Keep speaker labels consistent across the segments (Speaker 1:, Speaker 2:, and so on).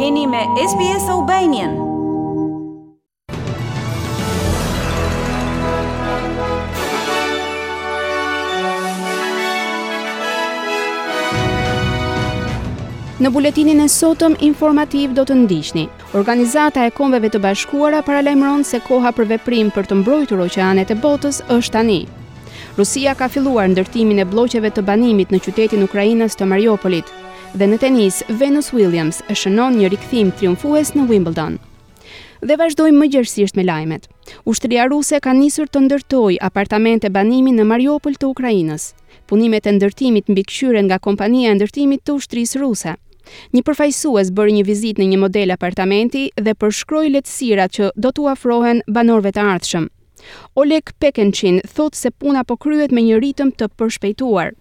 Speaker 1: Jeni me SBS Albanian. Në buletinin e sotëm informativ do të ndiqni. Organizata e Kombeve të Bashkuara paralajmëron se koha për veprim për të mbrojtur oqeanet e botës është tani. Rusia ka filluar ndërtimin e blloqeve të banimit në qytetin ukrainas të Mariupolit dhe në tenis Venus Williams e shënon një rikthim triumfues në Wimbledon. Dhe vazhdojmë më gjerësisht me lajmet. Ushtria ruse ka nisur të ndërtojë apartamente banimi në Mariupol të Ukrainës. Punimet e ndërtimit mbikëqyren nga kompania e ndërtimit të ushtrisë ruse. Një përfaqësues bëri një vizitë në një model apartamenti dhe përshkroi lehtësirat që do t'u afrohen banorëve të ardhshëm. Oleg Pekençin thotë se puna po kryhet me një ritëm të përshpejtuar.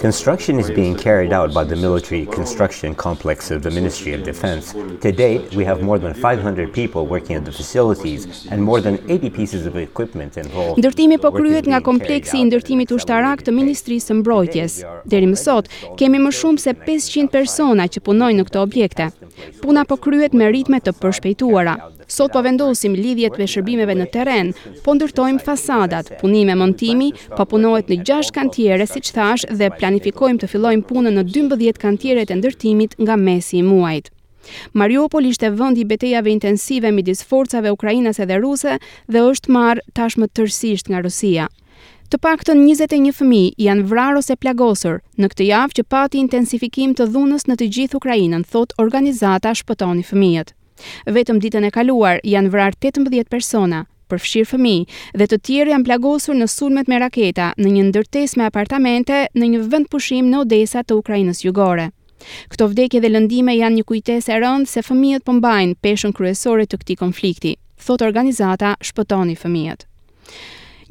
Speaker 2: Construction is being carried out by the military construction complex of the Ministry of Defence. To date, we have more than five hundred people working at the facilities,
Speaker 1: Ndërtimi po kryhet nga Kompleksi i Ndërtimit Ushtarak të Ministrisë së Mbrojtjes. Deri më sot, kemi më shumë se pesëqind persona që punojnë në këto objekte. Puna po kryhet me ritme të përshpejtuara. Sot po vendosim lidhjet e shërbimeve në terren, po ndërtojmë fasadat, punime montimi po punohet në gjashtë kantiere, siç thashë, dhe planifikojmë të fillojmë punën në dymbëdhjetë kantieret e ndërtimit nga mesi i muajit. Mariupol ishte vendi i betejave intensive midis forcave ukrainase dhe ruse dhe është marrë tashmë tërësisht nga Rusia. Të paktën njëzet e një fëmijë janë vrarë ose plagosur në këtë javë që pati intensifikim të dhunës në të gjithë Ukrainën, thotë organizata Shpëtoni Fëmijët. Vetëm ditën e kaluar janë vrarë tetëmbëdhjetë persona, përfshirë fëmijë, dhe të tjerë janë plagosur në sulmet me raketa në një ndërtesë me apartamente në një vendpushim në Odesa të Ukrainës jugore. Këto vdekje dhe lëndime janë një kujtesë e rëndë se fëmijët po mbajnë peshën kryesore të këtij konflikti, thotë organizata Shpëtoni Fëmijët.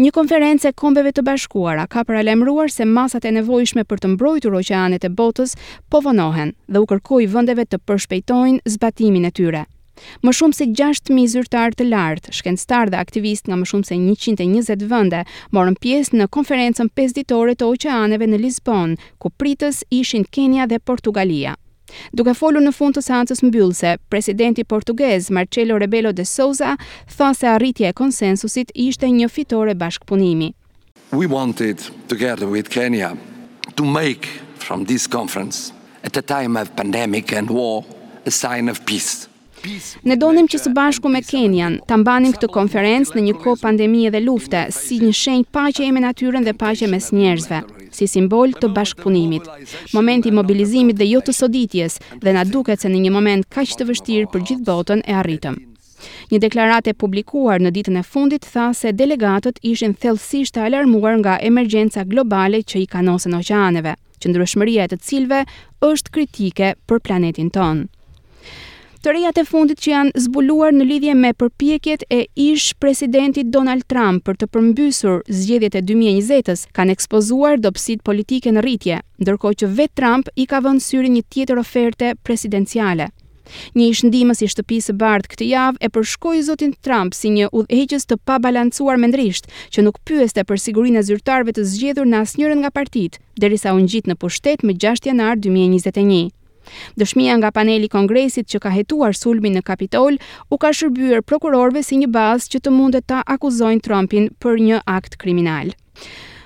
Speaker 1: Një konferencë e Kombeve të Bashkuara ka paralajmëruar se masat e nevojshme për të mbrojtur oqeanet e botës po vonohen dhe u kërkoi vendeve të përshpejtojnë zbatimin e tyre. Më shumë se gjashtë mijë zyrtarë të lartë, shkencëtarë dhe aktivistë nga më shumë se njëqind e njëzet vende morën pjesë në Konferencën Pesëditore të Oqeaneve në Lisbonë, ku pritës ishin Kenia dhe Portugalia. Duke folur në fund të seancës mbyllëse, presidenti portugez, Marcelo Rebelo de Sousa, tha se arritja e konsensusit ishte një fitore bashkëpunimi.
Speaker 3: We wanted, together with Kenya, to make from this conference, at a time of pandemic and war, a sign of peace.
Speaker 1: Ne donim që së bashku me Kenian, ta mbanim këtë konferencë në një kohë pandemie dhe lufte, si një shenjë paqeje me natyrën dhe paqe mes njerëzve, si simbol të bashkëpunimit. Momenti i mobilizimit dhe jo të soditjes, dhe na duket se në një moment kaq të vështirë për gjithë botën e arritëm. Një deklaratë e publikuar në ditën e fundit tha se delegatët ishin thellësisht të alarmuar nga emergjenca globale që i kanosen oqeaneve, qëndrueshmëria e të cilëve është kritike për planetin tonë. Të rejat e fundit që janë zbuluar në lidhje me përpjekjet e ish presidentit Donald Trump për të përmbysur zgjedhjet e 2020-s kanë ekspozuar dobësitë politike në rritje, ndërkohë që vetë Trump i ka vënë syrin një tjetër oferte presidenciale. Një ish-ndihmës i Shtëpisë së Bardhë këtë javë e përshkoi zotin Trump si një udhëheqës të pabalancuar mendërisht, që nuk pyeste për sigurinë e zyrtarëve të zgjedhur në asnjërën nga partitë, derisa u ngjit në pushtet më gjashtë janar dy mijë e njëzet e një. Dëshmia nga paneli i Kongresit që ka hetuar sulmin në Kapitol u ka shërbyer prokurorëve si një bazë që të mundet ta akuzojnë Trumpin për një akt kriminal.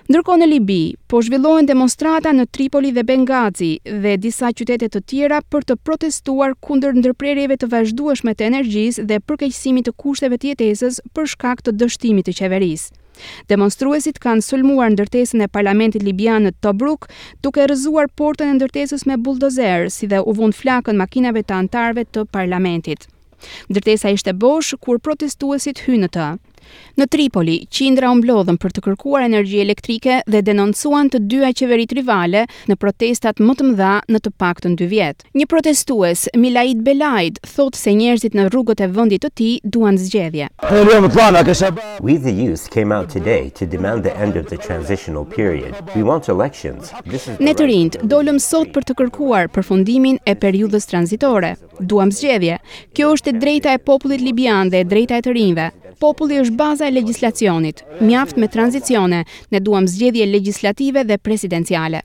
Speaker 1: Ndërkohë në Libi, po zhvillohen demonstrata në Tripoli dhe Bengazi dhe disa qytete të tjera për të protestuar kundër ndërprerjeve të vazhdueshme të energjisë dhe përkeqësimit të kushteve të jetesës për shkak të dështimit të qeverisë. Demonstruesit kanë sulmuar ndërtesën e parlamentit libian në Tobruk, duke rrëzuar portën e ndërtesës me buldozerë, si dhe u vunë flakën makinave të anëtarëve të parlamentit. Ndërtesa ishte bosh kur protestuesit hynë në të. Në Tripoli, qindra u mblodhën për të kërkuar energji elektrike dhe denoncuan të dyja qeveritë rivale në protestat më të mëdha në të paktën dy vjet. Një protestues, Milaid Belaid, thotë se njerëzit në rrugët e vendit të tij duan zgjedhje.
Speaker 2: We the youth came out today to demand the end of the transitional period. We want elections.
Speaker 1: Ne të rinjtë dolëm sot për të kërkuar përfundimin e periudhës tranzitore. Duam zgjedhje. Kjo është e drejta e popullit libian dhe e drejta e të rinjve. Populli është baza e legjislacionit. Mjaft me tranzicione, ne duam zgjedhje legjislative dhe presidenciale.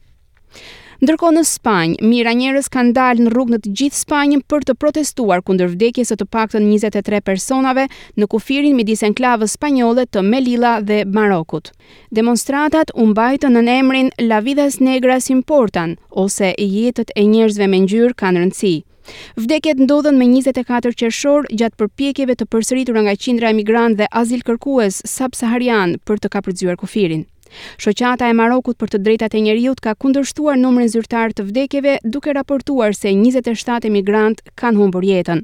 Speaker 1: Ndërkohë në Spanjë, mijëra njerëz kanë dalë në rrugë në të gjithë Spanjën për të protestuar kundër vdekjes së të paktën 23 personave në kufirin midis enklavës spanjolle të Melilla dhe Marokut. Demonstratat u mbajtën nën emrin Las vidas negras importan ose Jetët e njerëzve me ngjyrë kanë rëndësi. Vdekjet ndodhën me njëzet e katër qershor gjatë përpjekjeve të përsëritura nga qindra emigrantë dhe azilkërkues subsaharianë për të kapërcyer kufirin. Shoqata e Marokut për të Drejtat e Njeriut ka kundërshtuar numrin zyrtar të vdekjeve duke raportuar se njëzet e shtatë emigrantë kanë humbur jetën.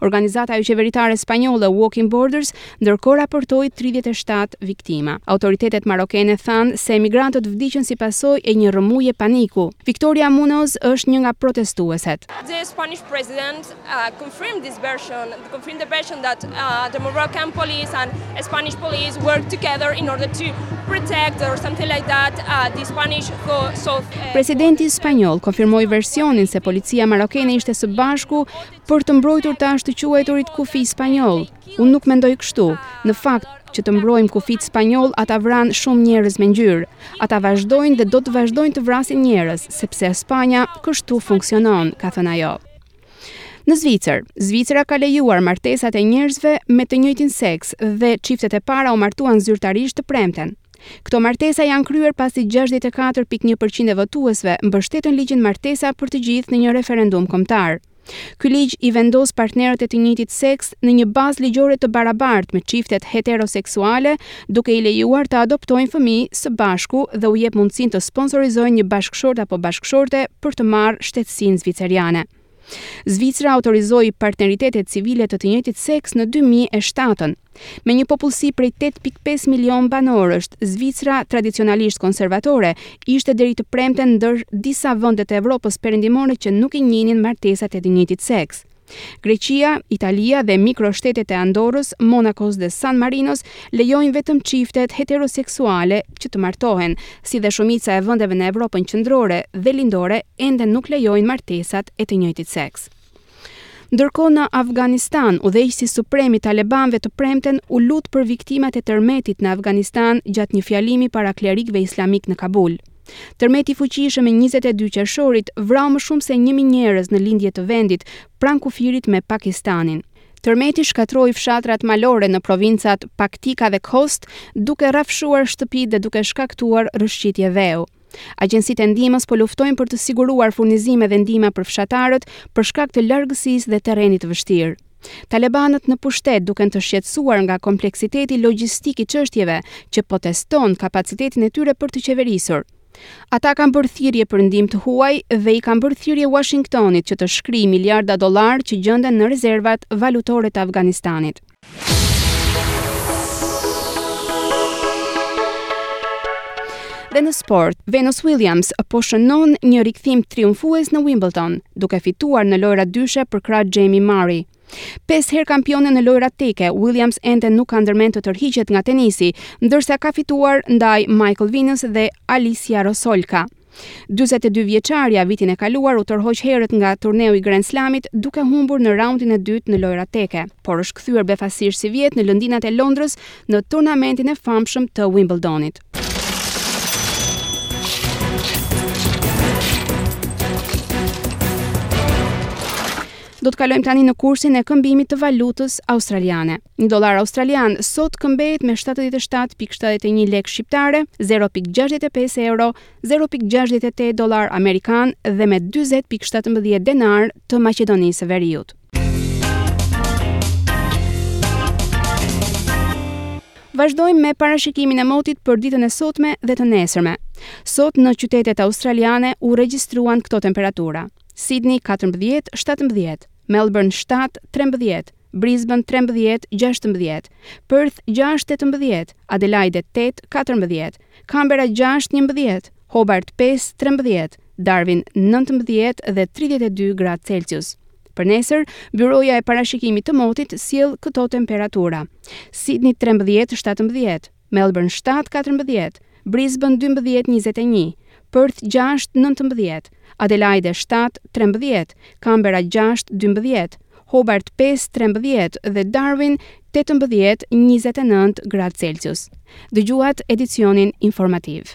Speaker 1: Organizata joqeveritare spanjolle Walking Borders ndërkohë raportoi 37 viktima. Autoritetet marokene thanë se emigrantët vdiqën si pasojë e një rrëmuje paniku. Victoria Munoz është një nga protestueset.
Speaker 4: The Spanish president uh, confirmed this version, confirmed the version that uh, the Moroccan police and Spanish police work together in order to protect or something like that uh, the Spanish coast.
Speaker 1: Uh, Presidenti spanjoll konfirmoi versionin se policia marokene ishte së bashku Për të mbrojtur të ashtuquajturit kufij spanjollë. Unë nuk mendoj kështu. Në fakt, që të mbrojmë kufijtë spanjollë, ata vranë shumë njerëz me ngjyrë. Ata vazhdojnë dhe do të vazhdojnë të vrasin njerëz, sepse Spanja kështu funksionon, ka thënë ajo. Në Zvicër, Zvicra ka lejuar martesat e njerëzve me të njëjtin seks dhe çiftet e para u martuan zyrtarisht të premten. Këto martesa janë kryer pasi gjashtëdhjetë e katër pikë një për qind e votuesve mbështetën ligjin Martesa për të gjithë në një referendum kombëtar. Ky ligj i vendos partnerët e të njëjtit seks në një bazë ligjore të barabartë me çiftet heteroseksuale, duke i lejuar të adoptojnë fëmijë së bashku dhe u jep mundësinë të sponsorizojnë një bashkëshort apo bashkëshorte për të marrë shtetësinë zviceriane. Zvicra autorizoi partneritetet civile të të njëjtit seks në 2007-ën. Me një popullsi prej 8.5 milion banorësh, Zvicra tradicionalisht konservatore ishte deri të premten ndër disa vende të Evropës Perëndimore që nuk i njihnin martesat e të njëjtit seks. Greqia, Italia dhe mikroshtetet e Andorrës, Monakos dhe San Marinos lejojnë vetëm çiftet heteroseksuale që të martohen, si dhe shumica e vendeve në Evropën Qendrore dhe Lindore ende nuk lejojnë martesat e të njëjtit seks. Ndërkohë në Afganistan, udhëheqësi suprem i talebanëve të premten u lut për viktimat e tërmetit në Afganistan gjatë një fjalimi para klerikëve islamikë në Kabul. Tërmeti i fuqishëm i 22 qershorit vrau më shumë se 1000 njerëz në lindje të vendit, pranë kufirit me Pakistanin. Tërmeti shkatërroi fshatrat malore në provincat Paktika dhe Khost, duke rrafshuar shtëpitë dhe duke shkaktuar rrëshqitje dheu. Agjensitë e ndihmës po luftojnë për të siguruar furnizime dhe ndihma për fshatarët për shkak të largësisë dhe terrenit të vështirë. Talebanët në pushtet duken të shqetësuar nga kompleksiteti logjistik i çështjeve që po teston kapacitetin e tyre për të qeverisur. Ata kanë bërë thirrje për ndihmë të huaj dhe i kanë bërë thirrje Uashingtonit që të shkrijë miliarda dollarë që gjenden në rezervat valutore të Afganistanit. Dhe në sport, Venus Williams po shënon një rikthim triumfues në Wimbledon, duke fituar në lojërat dyshe përkrah Jamie Murray. Pesë herë kampione në lojërat teke, Williams ende nuk ka ndërmend të tërhiqet nga tenisi, ndërsa ka fituar ndaj Michael Venus dhe Alicja Rosolska. 42 vjeçarja vitin e kaluar u tërhoq herët nga turneu i Grand Slamit duke humbur në raundin e dytë në lojërat teke, por është kthyer befasisht sivjet në lëndinat e Londrës në turnamentin e famshëm të Wimbledonit. Do të kalojmë tani në kursin e këmbimit të valutës australiane. Një dollar australian sot këmbehet me 77.71 lek shqiptare, 0.65 euro, 0.68 dollar amerikan dhe me 40.17 denar të Maqedonisë së Veriut. Vazhdojmë me parashikimin e motit për ditën e sotme dhe të nesërme. Sot në qytetet australiane u regjistruan këto temperatura. Sidni, katërmbëdhjetë, shtatëmbëdhjetë, Melbërn, shtatë, trembëdhjetë, Brizbën, trembëdhjetë, gjashtëmbëdhjetë, Përth, gjashtë, tetëmbëdhjetë, Adelaide, tetë, katërmbëdhjetë, Kanberra, gjashtë, njëmbëdhjetë, Hobart, pesë, trembëdhjetë, Darwin, nëntëmbëdhjetë dhe tridhjetë e dy gradë Celsius. Për nesër, Byroja e Parashikimit të Motit sjell këto temperatura. Sidni, trembëdhjetë, shtatëmbëdhjetë, Melbourne shtatë, katërmbëdhjetë, Brisbane dymbëdhjetë, njëzet e një, Perth gjashtë, nëntëmbëdhjetë, Adelaide shtatë, trembëdhjetë, Canberra gjashtë, dymbëdhjetë, Hobart pesë, trembëdhjetë dhe Darwin tetëmbëdhjetë, njëzet e nëntë gradë Celsius. Dëgjuat edicionin informativ.